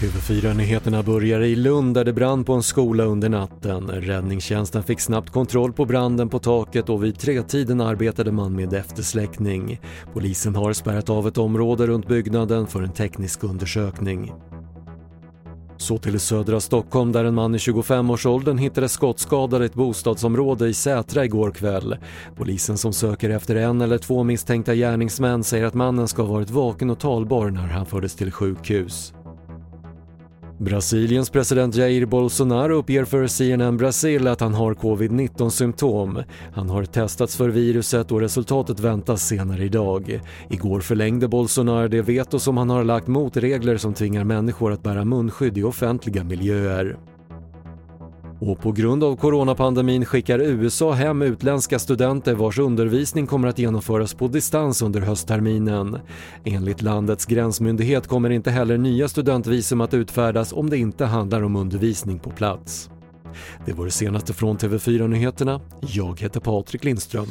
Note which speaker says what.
Speaker 1: TV4-nyheterna börjar i Lund där det brann på en skola under natten. Räddningstjänsten fick snabbt kontroll på branden på taket och vid tretiden arbetade man med eftersläckning. Polisen har spärrat av ett område runt byggnaden för en teknisk undersökning. Så till södra Stockholm där en man i 25-årsåldern hittades skottskadad i ett bostadsområde i Sätra igår kväll. Polisen som söker efter en eller två misstänkta gärningsmän säger att mannen ska ha varit vaken och talbar när han fördes till sjukhus. Brasiliens president Jair Bolsonaro uppger för CNN Brasil att han har covid-19 symptom. Han har testats för viruset och resultatet väntas senare idag. Igår förlängde Bolsonaro det veto som han har lagt mot regler som tvingar människor att bära munskydd i offentliga miljöer. Och på grund av coronapandemin skickar USA hem utländska studenter vars undervisning kommer att genomföras på distans under höstterminen. Enligt landets gränsmyndighet kommer inte heller nya studentvisum att utfärdas om det inte handlar om undervisning på plats. Det var det senaste från TV4 Nyheterna. Jag heter Patrik Lindström.